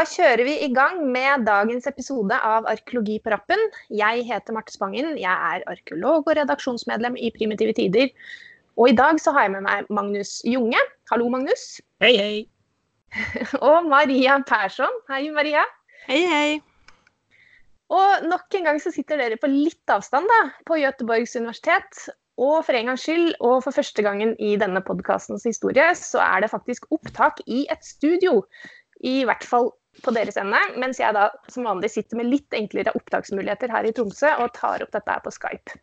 da kjører vi i gang med dagens episode av Arkeologi på rappen. Jeg heter Marte Spangen. Jeg er arkeolog og redaksjonsmedlem i Primitive Tider. Og i dag så har jeg med meg Magnus Junge. Hallo, Magnus. Hei, hei. Og Maria Persson. Hei, Maria. Hei, hei. Og nok en gang så sitter dere på litt avstand da, på Göteborgs universitet. Og for en gangs skyld, og for første gangen i denne podkastens historie, så er det faktisk opptak i et studio. I hvert fall på deres ende. Mens jeg da som vanlig sitter med litt enklere opptaksmuligheter her i Tromsø og tar opp dette her på Skype.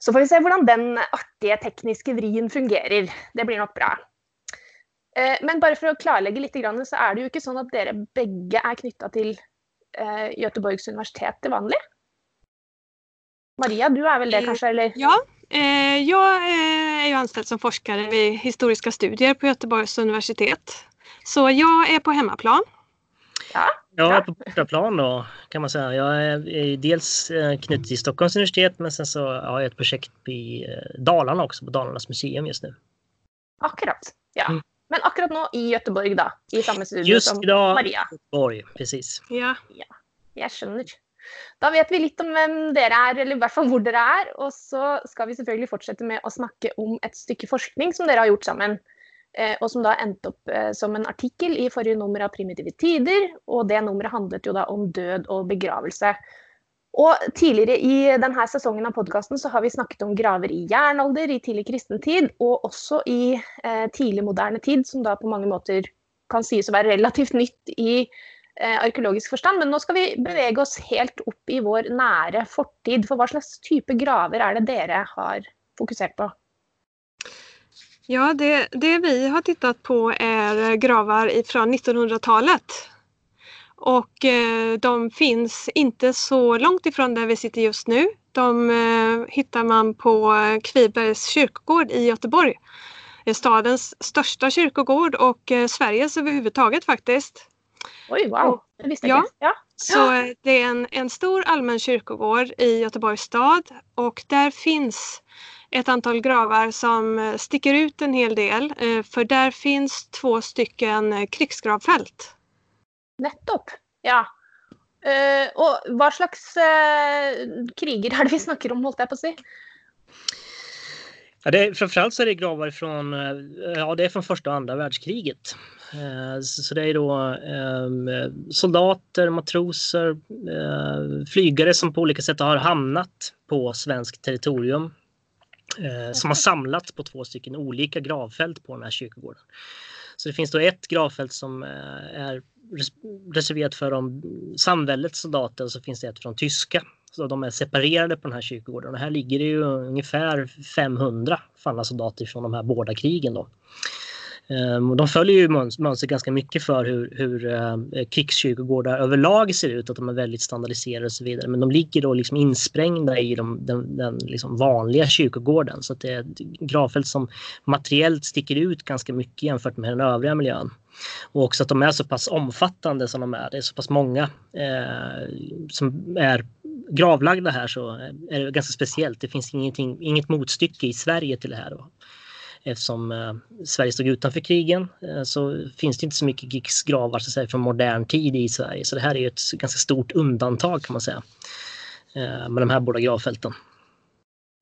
Så får vi se hvordan den artige tekniske vrien fungerer. Det blir nok bra. Men men bare for å klarlegge litt, så er det jo ikke sånn at dere begge er knytta til eh, Göteborgs universitet til vanlig? Maria, du är väl det kanske? eller? Ja, eh, jag är ju anställd som forskare vid historiska studier på Göteborgs universitet. Så jag är på hemmaplan. Ja. Jag är på bortaplan då kan man säga. Jag är, är dels eh, knuten till Stockholms universitet men sen så har jag ett projekt i eh, Dalarna också på Dalarnas museum just nu. Akkurat. Ja. Mm. Men akkurat nå i Göteborg, da. I samme studio Just som idag Maria. Göteborg, precis. Ja. Jeg skjønner. Da vet vi litt om hvem dere er, eller i hvert fall hvor dere er. Og så skal vi selvfølgelig fortsette med å snakke om et stykke forskning som dere har gjort sammen. Eh, og som da endte opp eh, som en artikkel i forrige nummer av Primitive tider. Og det nummeret handlet jo da om død og begravelse. Og tidligere i denne sesongen av podkasten så har vi snakket om graver i jernalder, i tidlig kristen tid, og også i eh, tidlig moderne tid, som da på mange måter kan sies å være relativt nytt i eh, arkeologisk forstand. Men nå skal vi bevege oss helt opp i vår nære fortid. For hva slags type graver er det dere har fokusert på? Ja, det, det vi har tittat på är gravar ifrån 1900-talet. Och eh, de finns inte så långt ifrån där vi sitter just nu. De eh, hittar man på Kvibergs kyrkogård i Göteborg. Det är stadens största kyrkogård och eh, Sveriges överhuvudtaget faktiskt. Oi, wow! Det visste jeg Ja. ikke. Ja. Så eh, det är en, en stor allmän kyrkogård i Göteborgs stad och där finns ett antal gravar som eh, sticker ut en hel del eh, för där finns två stycken eh, krigsgravfält. Nettopp. Ja. Og hva slags kriger er det vi snakker om, holdt jeg på å si? Ja, det är, framförallt så är det gravar från, ja, det är från första och andra världskriget. Så så det är då eh, soldater, matroser, flygare som på olika sätt har hamnat på svenskt territorium. Eh, Som har samlats på två stycken olika gravfält på den här kyrkogården. Så det finns då ett gravfält som eh, är res- reserverat för de samväldets soldater och så finns det ett från tyska. Så de är separerade på den här kyrkogården. Och här ligger det ju ungefär 500 fallna soldater från de här båda krigen. Då. Ehm, och De följer ju mönstret mönster ganska mycket för hur, hur eh, krigskyrkogårdar överlag ser ut, att de är väldigt standardiserade och så vidare. Men de ligger då liksom insprängda i de, den, den liksom vanliga kyrkogården så att det är ett gravfält som materiellt sticker ut ganska mycket jämfört med den övriga miljön. Och också att de är så pass omfattande som de är. Det är så pass många eh, som är gravlagda här så är det ganska speciellt. Det finns ingenting, inget motstycke i Sverige till det här. Då. Eftersom eh, Sverige stod utanför krigen eh, så finns det inte så mycket krigsgravar så att säga, från modern tid i Sverige. Så det här är ju ett ganska stort undantag kan man säga. Eh, med de här båda gravfälten.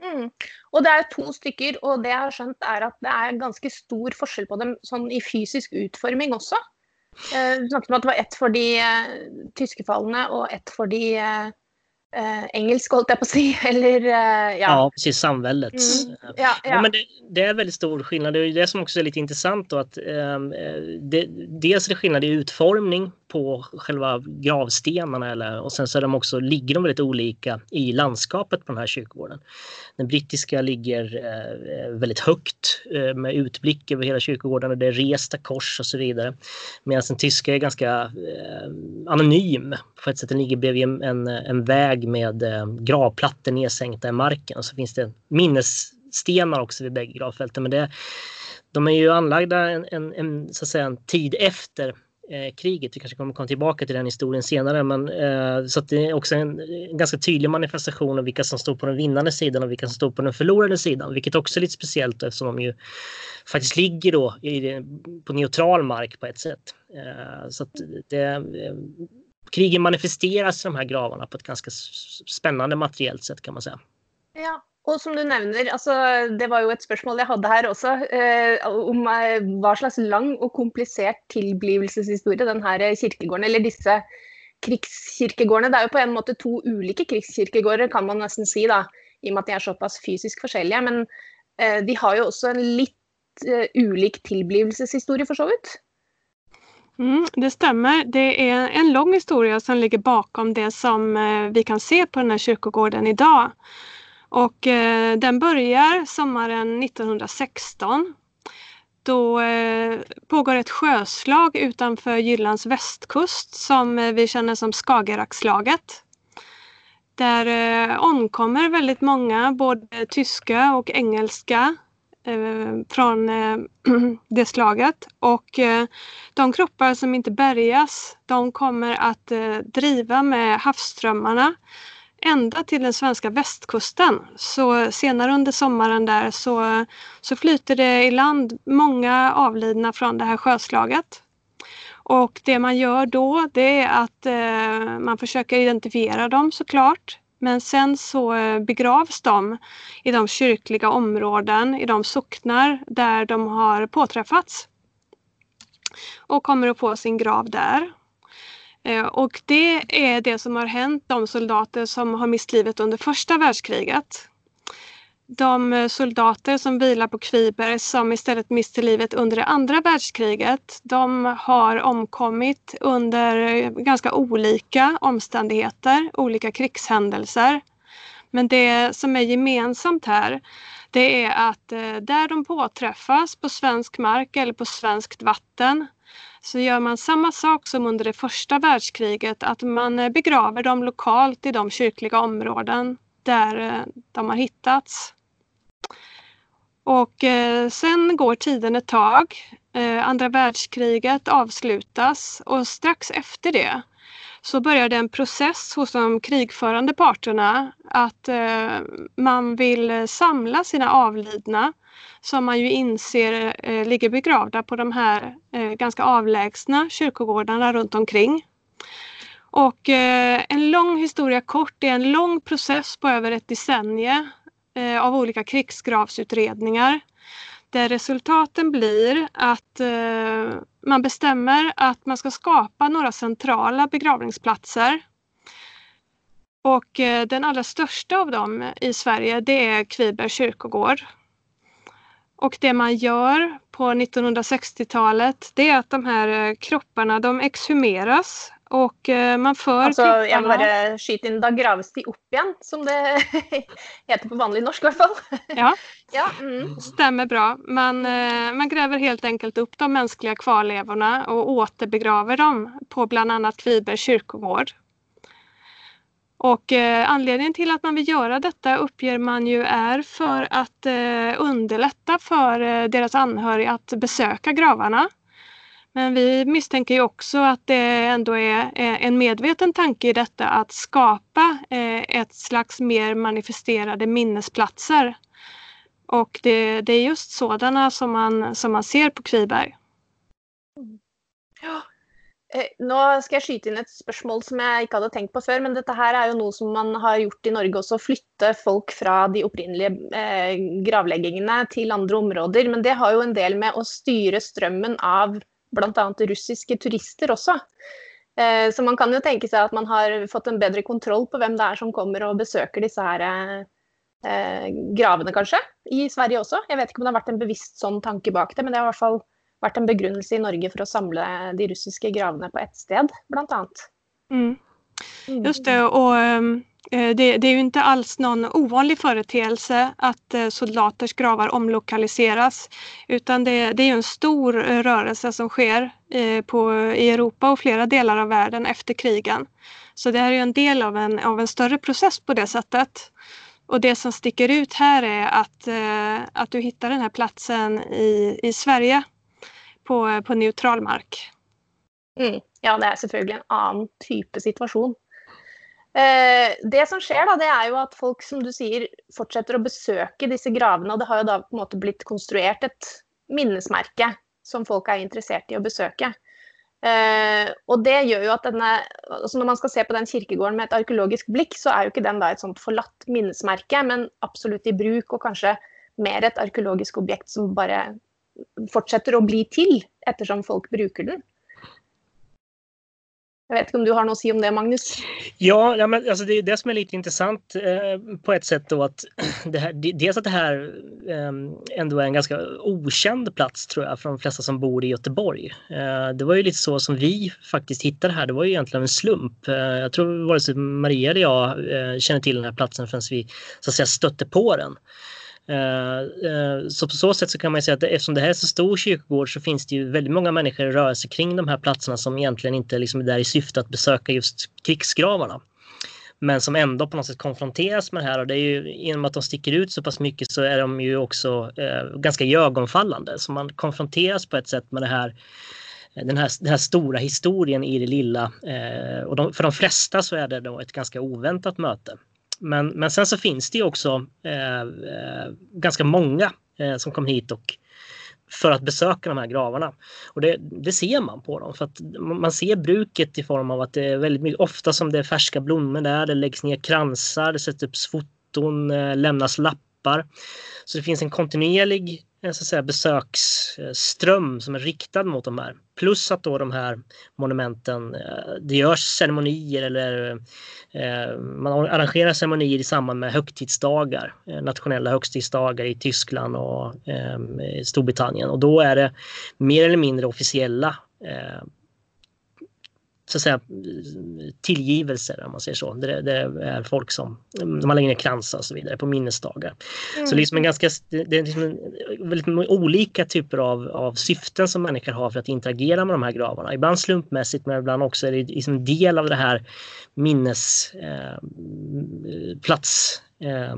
Mm. Och det är två stycken och det jag har skjønt är att det är ganska stor forskjell på dem sånn i fysisk utforming också. Eh, Du snakket om att det var ett för de eh, tyskefallene och ett för de eh, eh, engelske, holdt jeg på å si. Eller eh, ja. Ja, precis. Samväldets. Mm. eh, ja, Ja, ja. men det, det är väldigt stor skillnad. Det är det som också är lite intressant då att ehm, eh, det, dels är det skillnad i utformning på själva gravstenarna eller, och sen så är de också, ligger de väldigt olika i landskapet på den här kyrkogården. Den brittiska ligger eh, väldigt högt eh, med utblick över hela kyrkogården och det är resta kors och så vidare. Medan den tyska är ganska eh, anonym. På ett sätt den ligger bredvid en, en, en väg med eh, gravplattor nedsänkta i marken och så finns det minnesstenar också vid bägge gravfälten. Men det, de är ju anlagda en, en, en, så att säga, en tid efter Eh, kriget. Vi kanske kommer komma tillbaka till den historien senare. Men, eh, så det är också en, en, ganska tydlig manifestation av vilka som står på den vinnande sidan och vilka som står på den förlorade sidan. Vilket också är lite speciellt eftersom de ju faktiskt ligger då i, på neutral mark på ett sätt. Eh, så det, eh, krigen manifesteras i de här gravarna på ett ganska spännande materiellt sätt kan man säga. Ja, och som du nämner, alltså, det var ju ett spørsmål jag hade här också, eh, om eh, hva slags lang och komplicerad tilblivelseshistorie den här kirkegården, eller disse krigskirkegårdene Det är jo på en måte två olika krigskirkegårder, kan man nästan säga, da, i og med at de er såpass fysisk forskjellige. Men eh, de har ju också en litt eh, ulik tilblivelseshistorie, for så vidt. Mm, det stämmer. Det är en lång historia som ligger bakom det som eh, vi kan se på den här kyrkogården idag. Och eh, den börjar sommaren 1916. Då eh, pågår ett sjöslag utanför Jyllands västkust som eh, vi känner som Skagerackslaget. Där eh, omkommer väldigt många, både tyska och engelska eh, från eh, det slaget. Och eh, de kroppar som inte bärgas, de kommer att eh, driva med havsströmmarna ända till den svenska västkusten. Så senare under sommaren där så, så flyter det i land många avlidna från det här sjöslaget. Och det man gör då det är att eh, man försöker identifiera dem såklart. Men sen så eh, begravs de i de kyrkliga områden, i de socknar där de har påträffats. Och kommer att få sin grav där. Eh, och det är det som har hänt de soldater som har mist livet under första världskriget. De eh, soldater som vilar på Kviberg som istället miste livet under det andra världskriget, de har omkommit under eh, ganska olika omständigheter, olika krigshändelser. Men det som är gemensamt här, det är att där de påträffas på svensk mark eller på svenskt vatten så gör man samma sak som under det första världskriget, att man eh, begraver dem lokalt i de kyrkliga områden där eh, de har hittats. Och eh, sen går tiden ett tag. Andra världskriget avslutas och strax efter det så började en process hos de krigförande parterna att eh, man vill eh, samla sina avlidna som man ju inser eh, ligger begravda på de här eh, ganska avlägsna kyrkogårdarna runt omkring. Och eh, en lång historia kort, det är en lång process på över ett decennium eh, av olika krigsgravsutredningar. Där resultaten blir att eh, man bestämmer att man ska skapa några centrala begravningsplatser och eh, den allra största av dem i Sverige det är Kvibergs kyrkogård. Och det man gör på 1960-talet det är att de här eh, kropparna de exhumeras och eh, man för alltså, kropparna... Jag vill bara skjuta in, då gravs de upp igen som det heter på vanlig norsk i alla fall. Ja, ja mm. stämmer bra. Man, eh, man gräver helt enkelt upp de mänskliga kvarlevorna och återbegraver dem på bland annat Kvibergs kyrkogård. Och eh, anledningen till att man vill göra detta uppger man ju är för att eh, underlätta för eh, deras anhöriga att besöka gravarna. Men vi misstänker ju också att det ändå är eh, en medveten tanke i detta att skapa eh, ett slags mer manifesterade minnesplatser. Och det, det är just sådana som man, som man ser på Kviberg. Ja, Eh, nå skal jeg skyte inn et spørsmål som jeg ikke hadde tenkt på før. Men dette her er jo noe som man har gjort i Norge også. Flytte folk fra de opprinnelige eh, gravleggingene til andre områder. Men det har jo en del med å styre strømmen av bl.a. russiske turister også. Eh, så man kan jo tenke seg at man har fått en bedre kontroll på hvem det er som kommer og besøker disse her eh, gravene, kanskje. I Sverige også. Jeg vet ikke om det har vært en bevisst sånn tanke bak det, men det har i hvert fall vært en begrunnelse i Norge för att samla de russiska gravarna på ett sted, bland annat. Mm. mm. Just det, och eh, Eh, det, det, är ju inte alls någon ovanlig företeelse att eh, soldaters gravar omlokaliseras utan det, det är en stor eh, rörelse som sker på, i Europa och flera delar av världen efter krigen. Så det här är en del av en, av en större process på det sättet. Och det som sticker ut här är att, att du hittar den här platsen i, i Sverige på, på neutral mark. Mm. Ja, det är selvfølgelig en annan typ situation. Eh, det som sker, da, det er jo at folk som du sier, fortsetter å besøke disse gravene. Og det har jo da på en måte blitt konstruert et minnesmerke som folk er interessert i å besøke. Eh, og det gjør jo at denne altså Når man skal se på den kirkegården med et arkeologisk blikk, så er jo ikke den da et sånt forlatt minnesmerke, men absolutt i bruk, og kanskje mer et arkeologisk objekt som bare fortsätter att bli till eftersom folk brukar den. Jag vet inte om du har något att säga om det, Magnus? Ja, ja men alltså det är det som är lite intressant eh, på ett sätt då att det här, dels att det här eh, ändå är en ganska okänd plats tror jag för de flesta som bor i Göteborg. Eh, det var ju lite så som vi faktiskt hittade här. Det var ju egentligen en slump. Eh, jag tror vare sig Maria eller jag eh, känner till den här platsen förrän vi så att säga stötte på den. Eh, eh, så på så sätt så kan man säga att eftersom det här är så stor kyrkogård så finns det ju väldigt många människor i rörelse kring de här platserna som egentligen inte liksom är där i syfte att besöka just krigsgravarna. Men som ändå på något sätt konfronteras med det här och det är ju genom att de sticker ut så pass mycket så är de ju också eh, ganska ögonfallande. Så man konfronteras på ett sätt med det här den här, den här stora historien i det lilla. Eh, och de, för de flesta så är det då ett ganska oväntat möte. Men, men sen så finns det ju också eh, eh, ganska många eh, som kom hit och för att besöka de här gravarna. Och det, det, ser man på dem. För att man ser bruket i form av att det är väldigt mycket, ofta som det är färska blommor där, det läggs ner kransar, det sätts upp foton, eh, lämnas lappar. Så det finns en kontinuerlig eh, så att säga, besöksström som är riktad mot de här. Plus att då de här monumenten, eh, det görs ceremonier eller eh, man arrangerar ceremonier i samband med högtidsdagar, eh, nationella högtidsdagar i Tyskland och Storbritannien. Och då är det mer eller mindre officiella så att säga, tillgivelser om man säger så. Det, det är folk som man lägger ner kransar och så vidare på minnesdagar. Mm. Så liksom en ganska, det är liksom en, väldigt olika typer av, av syften som människor har för att interagera med de här gravarna. Ibland slumpmässigt men ibland också är det liksom en del av det här minnesplats eh, eh,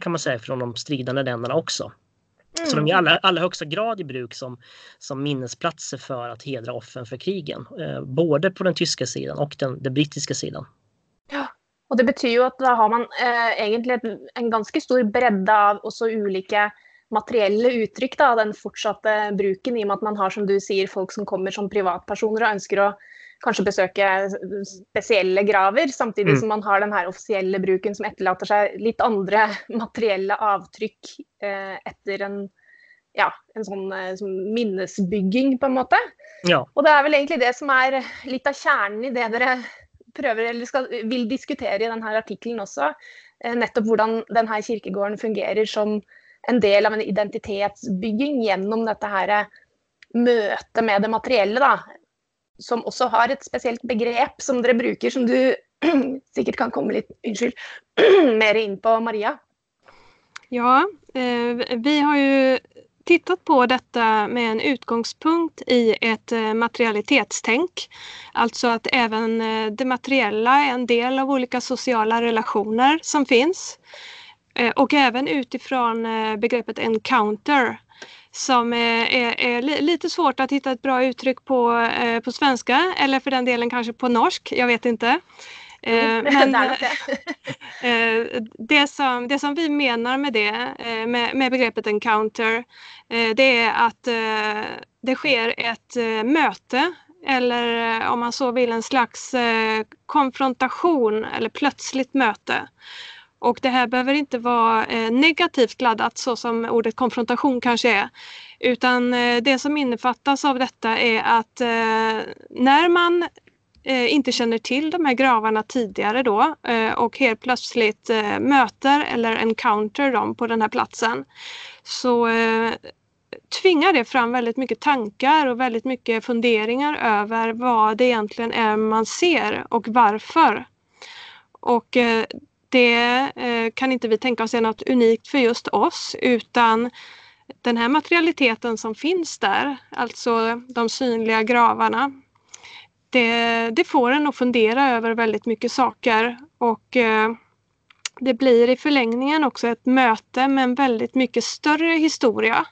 kan man säga från de stridande länderna också. Mm. Så de är i mm. allra, allra högsta grad i bruk som, som minnesplatser för att hedra offren för krigen. Eh, både på den tyska sidan och den, den brittiska sidan. Ja, och det betyder ju att då har man eh, egentligen en ganska stor bredd av också olika materiella uttryck av den fortsatta bruken i och med att man har som du säger folk som kommer som privatpersoner och önskar att kanske besöka speciella graver, samtidigt mm. som man har den här officiella bruken som efterlater sig lite andra materiella avtryck eh, efter en, ja, en sån eh, minnesbygging på en måte. Ja. Och det är väl egentligen det som är lite av kärnan i det dere prövar eller ska, vill diskutera i den här artikeln också. Eh, nettopp hur den här kyrkogården fungerar som en del av en identitetsbygging genom detta här eh, mötet möte med det materiella. Då som också har ett speciellt begrepp som ni brukar som du säkert kan komma lite, unnskyld, mer in på Maria. Ja, eh, vi har ju tittat på detta med en utgångspunkt i ett eh, materialitetstänk. Alltså att även eh, det materiella är en del av olika sociala relationer som finns. Eh, och även utifrån eh, begreppet encounter som är, är, är, lite svårt att hitta ett bra uttryck på, eh, på svenska eller för den delen kanske på norsk, jag vet inte. Eh, men eh, det, som, det som vi menar med det, eh, med, med begreppet encounter, eh, det är att eh, det sker ett möte eller om man så vill en slags konfrontation eller plötsligt möte och det här behöver inte vara eh, negativt laddat så som ordet konfrontation kanske är. Utan eh, det som innefattas av detta är att eh, när man inte känner till de här gravarna tidigare då och helt plötsligt möter eller encounter dem på den här platsen så tvingar det fram väldigt mycket tankar och väldigt mycket funderingar över vad det egentligen är man ser och varför. Och det eh, kan inte vi tänka oss är något unikt för just oss utan den här materialiteten som finns där, alltså de synliga gravarna, det, det får en att fundera över väldigt mycket saker och eh, det blir i förlängningen också ett möte med en väldigt mycket större historia.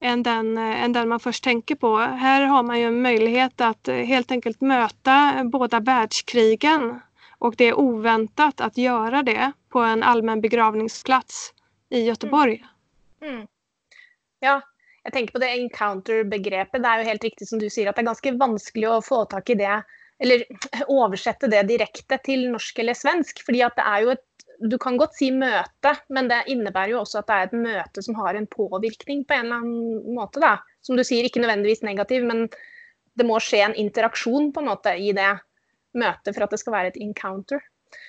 än den, eh, än den man först tänker på. Här har man ju en möjlighet att eh, helt enkelt möta båda världskrigen och det är oväntat att göra det på en allmän begravningsplats i Göteborg. Mm. Mm. Ja, jag tänker på det encounter-begreppet. Det är ju helt riktigt som du säger att det är ganska vanskligt att få tag i det eller översätta det direkt till norsk eller svensk. För det är ju ett, du kan gott säga möte, men det innebär ju också att det är ett möte som har en påverkan på en eller annan måte. Då. Som du säger, inte nödvändigtvis negativ, men det måste ske en interaktion på något i det mötet för att det ska vara ett encounter.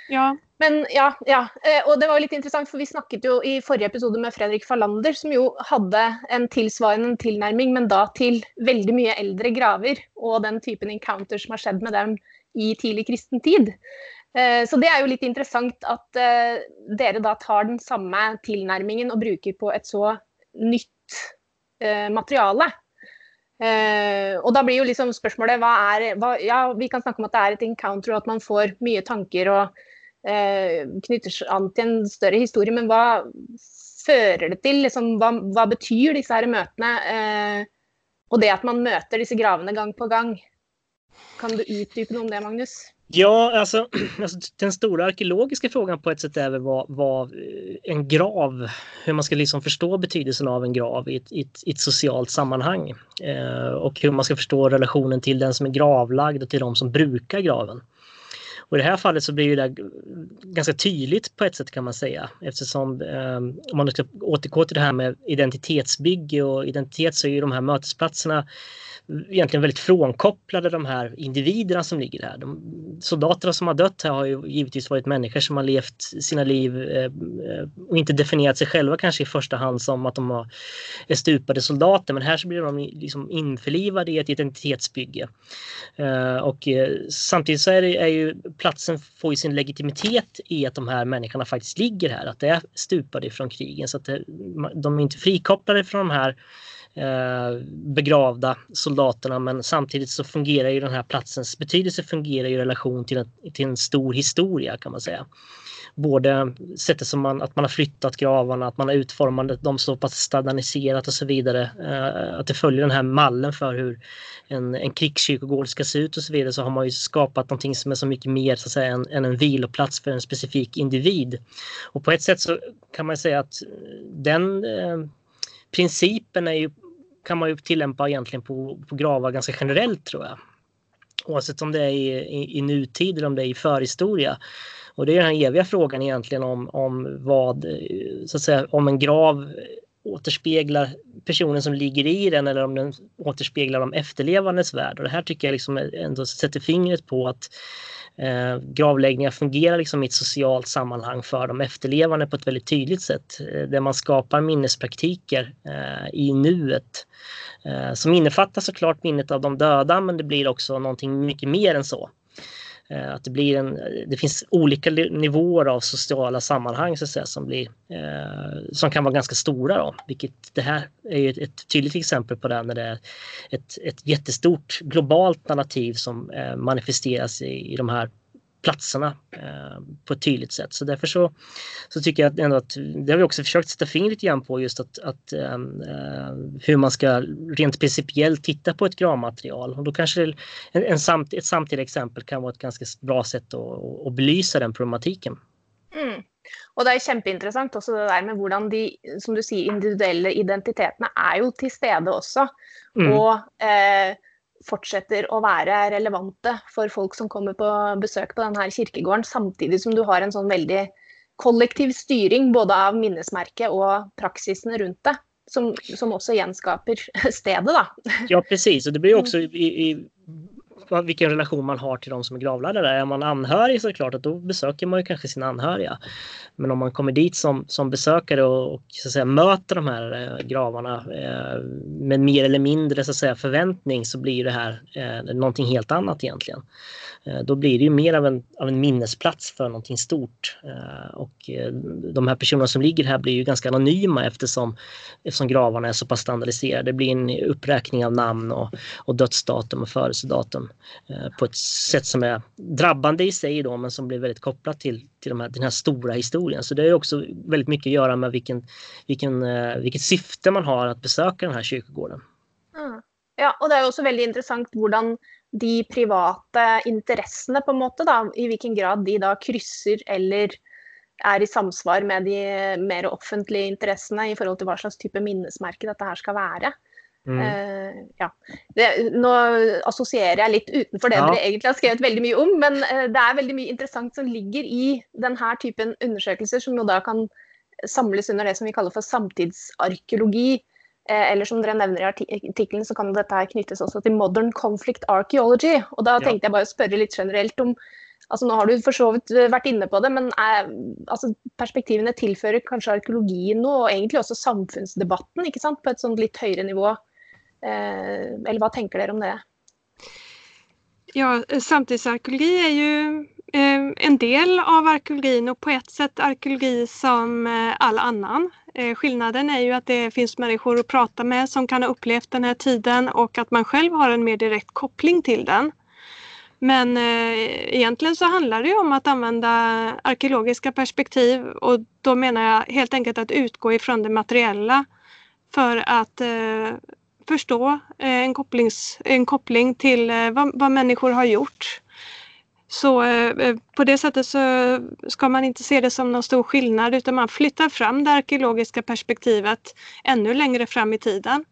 Ja. Men ja, ja, eh, och det var lite intressant för vi snackade ju i förra episoden med Fredrik Fallander som ju hade en tillsvarande tillnärmning men då till väldigt mycket äldre graver och den typen encounter som har skett med dem i tidig kristen tid. Eh, så det är ju lite intressant att eh, dere då tar den samma tillnärmningen och brukar på ett så nytt Eh, och då blir ju liksom spørsmålet hva er hva, Ja, vi kan snakke om att det är ett encounter och att man får mycket tankar och eh, knytter an till en större historia. Men vad fører det till? Liksom, vad, hva, betyder disse her møtene? Eh, och det att man möter disse gravene gang på gång. Kan du utdypa om det, Magnus? Ja, alltså, alltså, den stora arkeologiska frågan på ett sätt är väl vad, vad eh, en grav, hur man ska liksom förstå betydelsen av en grav i ett, i ett, i ett socialt sammanhang. Eh, och hur man ska förstå relationen till den som är gravlagd och till de som brukar graven. Och i det här fallet så blir det ganska tydligt på ett sätt kan man säga eftersom eh, om man ska återgå till det här med identitetsbygge och identitet så är ju de här mötesplatserna egentligen väldigt frånkopplade de här individerna som ligger där. De soldaterna som har dött här har ju givetvis varit människor som har levt sina liv eh, och inte definierat sig själva kanske i första hand som att de är stupade soldater men här så blir de liksom införlivade i ett identitetsbygge. Eh, och eh, samtidigt så är, det, är ju platsen får ju sin legitimitet i att de här människorna faktiskt ligger här, att det är stupade från krigen så att det, de är inte frikopplade från de här Eh, begravda soldaterna men samtidigt så fungerar ju den här platsens betydelse fungerar i relation till en, till en stor historia kan man säga. Både sättet som man, att man har flyttat gravarna, att man har utformat dem så pass standardiserat och så vidare. Eh, att det följer den här mallen för hur en, en krigskyrkogård ska se ut och så vidare så har man ju skapat någonting som är så mycket mer så att säga än, än en viloplats för en specifik individ. Och på ett sätt så kan man säga att den eh, principen är ju, kan man ju tillämpa egentligen på, på gravar ganska generellt tror jag. Oavsett om det är i, i, i nutid eller om det är i förhistoria. Och det är den här eviga frågan egentligen om, om vad, så att säga, om en grav återspeglar personen som ligger i den eller om den återspeglar de efterlevandes värld. Och det här tycker jag liksom ändå sätter fingret på att eh, gravläggningar fungerar liksom i ett socialt sammanhang för de efterlevande på ett väldigt tydligt sätt. Eh, där man skapar minnespraktiker eh, i nuet. Eh, som innefattar såklart minnet av de döda men det blir också någonting mycket mer än så. Eh, att det, blir en, det finns olika nivåer av sociala sammanhang så att säga, som, blir, eh, som kan vara ganska stora. Då, vilket det här är ett, ett, tydligt exempel på det när det är ett, ett jättestort globalt narrativ som eh, manifesteras i, i de här platserna eh, på ett tydligt sätt. Så därför så, så tycker jag ändå att det har vi också försökt sätta fingret lite grann på just att, att ehm, eh, hur man ska rent principiellt titta på ett gravmaterial. Och då kanske en, en samt, ett samtida exempel kan vara ett ganska bra sätt att, att belysa den problematiken. Mm. Och det är jätteintressant också det där med hur de, som du säger, individuella identiteterna är ju till stede också. Mm. Och eh, fortsätter att vara relevanta för folk som kommer på besök på den här kyrkogården samtidigt som du har en sån väldigt kollektiv styrning både av minnesmärke och praxisen runt det som, som också genskapar stället. Ja precis och det blir också i, i vilken relation man har till de som är gravlagda där. Är man anhörig så är det klart att då besöker man ju kanske sina anhöriga. Men om man kommer dit som, som besökare och, och så att säga, möter de här eh, gravarna eh, med mer eller mindre så att säga, förväntning så blir det här eh, någonting helt annat egentligen. Eh, då blir det ju mer av en, av en minnesplats för någonting stort. Eh, och eh, de här personerna som ligger här blir ju ganska anonyma eftersom, eftersom gravarna är så pass standardiserade. Det blir en uppräkning av namn och, och dödsdatum och födelsedatum. Eh, på ett sätt som är drabbande i sig då, men som blir väldigt kopplat till, till de här, den här stora historien. Så det har också väldigt mycket att göra med vilken, vilken, eh, vilket syfte man har att besöka den här kyrkogården. Mm. Ja, och det är också väldigt intressant hur de privata intressena på en måte, i vilken grad de då kryssar eller är i samsvar med de mer offentliga intressena i förhållande till vad slags typ av minnesmärke detta här ska vara. Mm. Uh, ja. Det, nå assosierer jeg litt utenfor det ja. dere egentlig har skrevet veldig mye om, men uh, det er veldig mye interessant som ligger i denne typen undersøkelser, som jo da kan samles under det som vi kaller for samtidsarkeologi. Uh, eller som dere nevner i artikkelen, så kan dette her knyttes også til modern conflict archaeology. Og da tenkte ja. jeg bare å spørre litt generelt om Altså, nå har du for så vidt vært inne på det, men er, altså, perspektivene tilfører kanskje arkeologien noe, og egentlig også samfunnsdebatten ikke sant? på et sånt litt høyere nivå. Eh, eller vad tänker ni om det? Ja, eh, samtidsarkeologi är ju eh, en del av arkeologin och på ett sätt arkeologi som all annan. Skillnaden är ju att det finns människor att prata med som kan ha upplevt den här tiden och att man själv har en mer direkt koppling till den. Men eh, egentligen så handlar det om att använda arkeologiska perspektiv och då menar jag helt enkelt att utgå ifrån det materiella för att eh, förstå eh, en, kopplings, en koppling till eh, vad, vad människor har gjort. Så eh, eh, på det sättet så ska man inte se det som någon stor skillnad utan man flyttar fram det arkeologiska perspektivet ännu längre fram i tiden.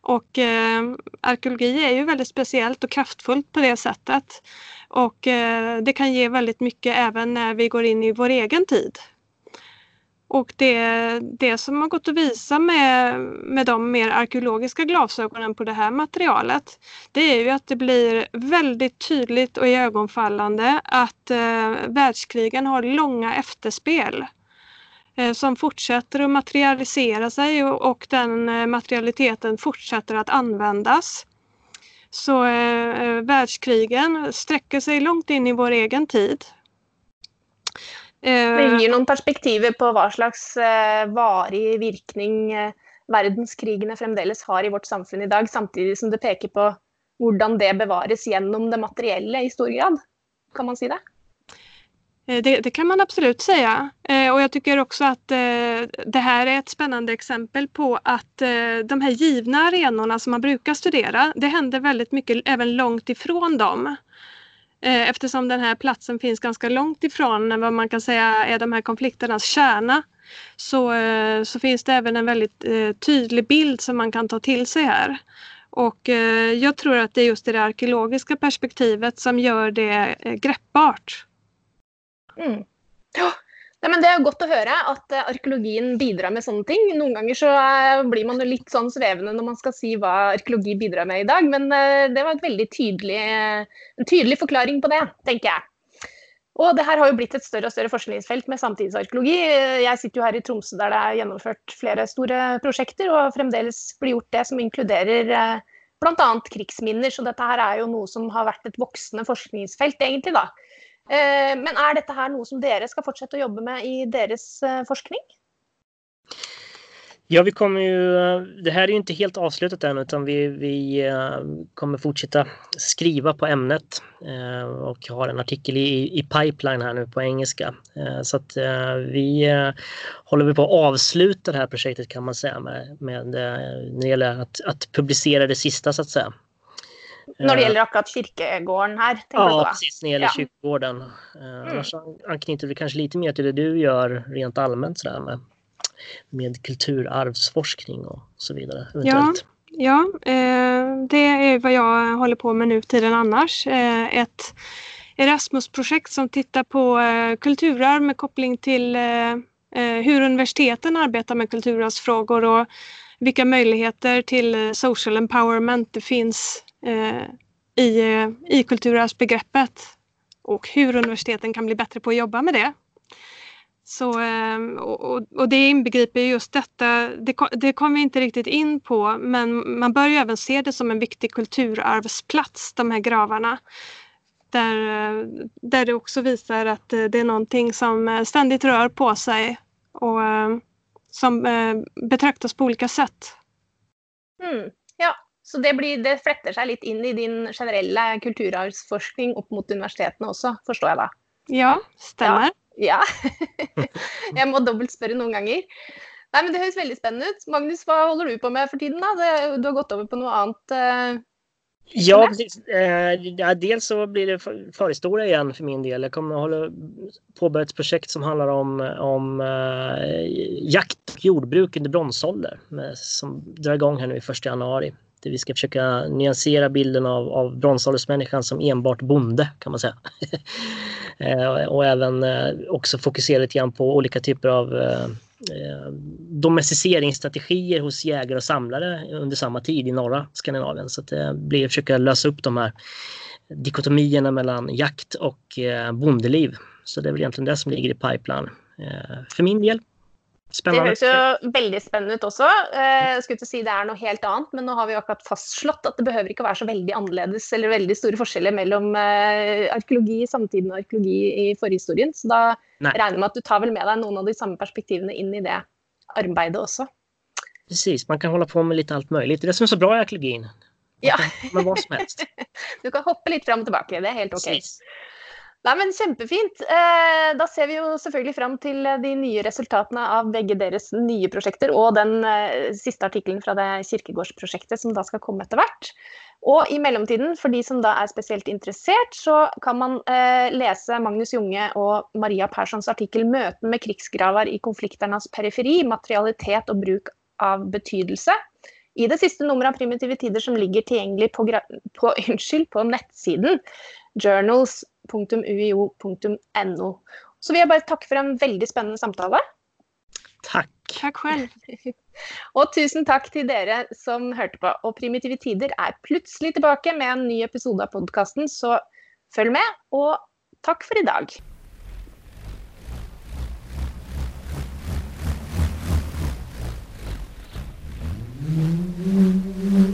Och eh, arkeologi är ju väldigt speciellt och kraftfullt på det sättet. Och eh, det kan ge väldigt mycket även när vi går in i vår egen tid. Och det, det som har gått att visa med, med de mer arkeologiska glasögonen på det här materialet, det är ju att det blir väldigt tydligt och ögonfallande att eh, världskrigen har långa efterspel eh, som fortsätter att materialisera sig och, och den eh, materialiteten fortsätter att användas. Så eh, världskrigen sträcker sig långt in i vår egen tid det eh, ger noen perspektiver på hva slags eh, varig virkning eh, verdenskrigene fremdeles har i vårt samfunn i dag, samtidig som det peker på hvordan det bevares gjennom det materielle i stor grad. Kan man si det? Det, det, kan man absolut säga. och jag tycker också att det här är ett spännande exempel på att de här givna arenorna som man brukar studera, det händer väldigt mycket även långt ifrån dem. Eh, eftersom den här platsen finns ganska långt ifrån vad man kan säga är de här konflikternas kärna så, eh, så finns det även en väldigt eh, tydlig bild som man kan ta till sig här. Och jag tror att det är just det arkeologiska perspektivet som gör det greppbart. Mm. Nei, men Det er godt å høre at arkeologin arkeologien bidrar med sånne ting. Noen ganger så eh, blir man jo litt sånn svevende når man skal si hva arkeologi bidrar med i dag, men eh, det var en veldig tydelig, en tydelig forklaring på det, tenker jeg. Og det her har jo blitt et større og større forskningsfelt med samtidsarkeologi. Jeg sitter jo her i Tromsø der det er gjennomført flere store prosjekter, og fremdeles blir gjort det som inkluderer bl.a. krigsminner. Så dette her er jo noe som har vært et voksende forskningsfelt, egentlig. da. Eh, men är detta här något som dere ska fortsätta jobba med i deras eh, forskning? Ja, vi kommer ju, det här är ju inte helt avslutat än utan vi, vi eh, kommer fortsätta skriva på ämnet och har en artikel i, i pipeline här nu på engelska. Så att vi håller på att avsluta det här projektet kan man säga med, med när det gäller att, att publicera det sista så att säga. När det gäller akkurat kyrkogården här? Ja, precis. När det gäller ja. kyrkogården. Eh, mm. Annars anknyter det kanske lite mer till det du gör rent allmänt sådär med, med kulturarvsforskning och så vidare. Eventuellt. Ja, ja eh, det är vad jag håller på med nu tiden annars. Eh, ett Erasmus-projekt som tittar på eh, kulturarv med koppling till eh, eh, hur universiteten arbetar med kulturarvsfrågor och vilka möjligheter till social empowerment det finns Eh, i, eh, i kulturarvsbegreppet och hur universiteten kan bli bättre på att jobba med det. Så, eh, och, och det inbegriper just detta, det, det kom vi inte riktigt in på, men man bör ju även se det som en viktig kulturarvsplats, de här gravarna. Där, eh, där det också visar att eh, det är någonting som ständigt rör på sig och som betraktas på olika sätt. Mm. Ja, så det, blir, det, fletter seg litt inn i din generelle kulturarvsforskning opp mot universitetene også, forstår jeg da? Ja, stemmer. Ja. ja. jeg må dobbeltspørre noen ganger. Nei, men Det høres veldig spennende ut. Magnus, hva holder du på med for tiden? da? Du har gått over på noe annet? Uh... Ja, eh, dels så blir det förhistoria igen för min del. Jag kommer att hålla, påbörja ett projekt som handlar om, om eh, jakt och jordbruk under bronsålder med, som drar igång här nu i 1 januari vi ska försöka nyansera bilden av, av bronsåldersmänniskan som enbart bonde kan man säga. Eh, och även eh, också fokusera lite grann på olika typer av eh, eh, domesticeringsstrategier hos jägare och samlare under samma tid i norra Skandinavien. Så att det blir att försöka lösa upp de här dikotomierna mellan jakt och bondeliv. Så det är väl egentligen det som ligger i pipeline för min del. Spennende. Det høres jo veldig spennende ut også. Eh, skulle ikke si det er noe helt annet, men nå har vi akkurat fastslått at det behøver ikke å være så veldig annerledes eller veldig store forskjeller mellom eh, arkeologi i samtiden og arkeologi i forhistorien. Så da Nei. regner jeg med at du tar vel med deg noen av de samme perspektivene inn i det arbeidet også. Precis, man kan hålla på med lite allt möjligt. Det är det som är så bra i arkeologin. Ja. Med vad som helst. du kan hoppe litt fram og tilbake, det er helt ok. Precis. Nei, men Kjempefint. Eh, da ser vi jo selvfølgelig fram til eh, de nye resultatene av begge deres nye prosjekter og den eh, siste artikkelen fra det kirkegårdsprosjektet som da skal komme etter hvert. Og i mellomtiden, for de som da er spesielt interessert, så kan man eh, lese Magnus Junge og Maria Perssons artikkel 'Møten med krigsgraver i konflikternas periferi materialitet og bruk av betydelse' i det siste nummeret av Primitive tider som ligger tilgjengelig på, på, unnskyld, på nettsiden journals www.uio.no. Så vil jeg bare takke for en veldig spennende samtale. Takk. Takk selv. og tusen takk til dere som hørte på. Og Primitive tider er plutselig tilbake med en ny episode av podkasten, så følg med. Og takk for i Mm-hmm.